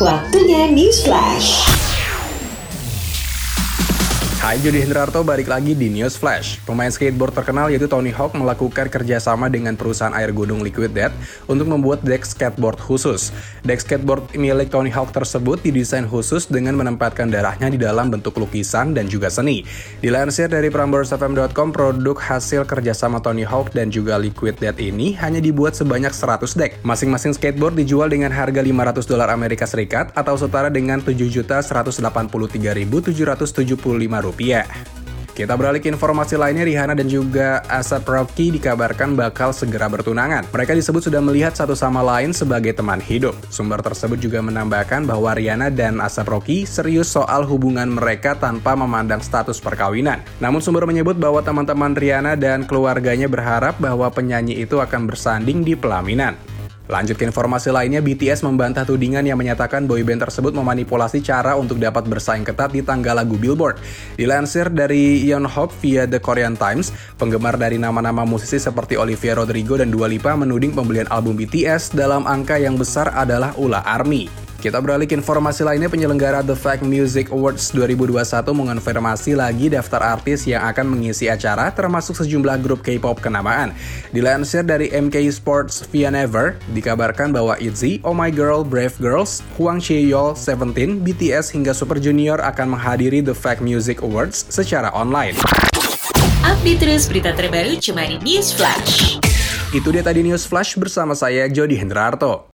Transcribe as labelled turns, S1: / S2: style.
S1: Waktunya News Flash.
S2: Hai Jody Hendrarto balik lagi di News Flash. Pemain skateboard terkenal yaitu Tony Hawk melakukan kerjasama dengan perusahaan air gunung Liquid Death untuk membuat deck skateboard khusus. Deck skateboard milik Tony Hawk tersebut didesain khusus dengan menempatkan darahnya di dalam bentuk lukisan dan juga seni. Dilansir dari PramborsFM.com, produk hasil kerjasama Tony Hawk dan juga Liquid Death ini hanya dibuat sebanyak 100 deck. Masing-masing skateboard dijual dengan harga 500 dolar Amerika Serikat atau setara dengan 7.183.775 rupiah rupiah. Kita beralih ke informasi lainnya, Rihanna dan juga Asap Rocky dikabarkan bakal segera bertunangan. Mereka disebut sudah melihat satu sama lain sebagai teman hidup. Sumber tersebut juga menambahkan bahwa Rihanna dan Asap Rocky serius soal hubungan mereka tanpa memandang status perkawinan. Namun sumber menyebut bahwa teman-teman Rihanna dan keluarganya berharap bahwa penyanyi itu akan bersanding di pelaminan. Lanjut ke informasi lainnya, BTS membantah tudingan yang menyatakan boyband tersebut memanipulasi cara untuk dapat bersaing ketat di tangga lagu Billboard. Dilansir dari Yonhap via The Korean Times, penggemar dari nama-nama musisi seperti Olivia Rodrigo dan Dua Lipa menuding pembelian album BTS dalam angka yang besar adalah ulah ARMY. Kita beralih ke informasi lainnya, penyelenggara The Fact Music Awards 2021 mengonfirmasi lagi daftar artis yang akan mengisi acara, termasuk sejumlah grup K-pop kenamaan. Dilansir dari MK Sports via Never, dikabarkan bahwa ITZY, Oh My Girl, Brave Girls, Huang Chaeyeol, Seventeen, BTS hingga Super Junior akan menghadiri The Fact Music Awards secara online.
S1: Update terus berita terbaru cuma di News Flash.
S2: Itu dia tadi News Flash bersama saya Jody Hendrarto.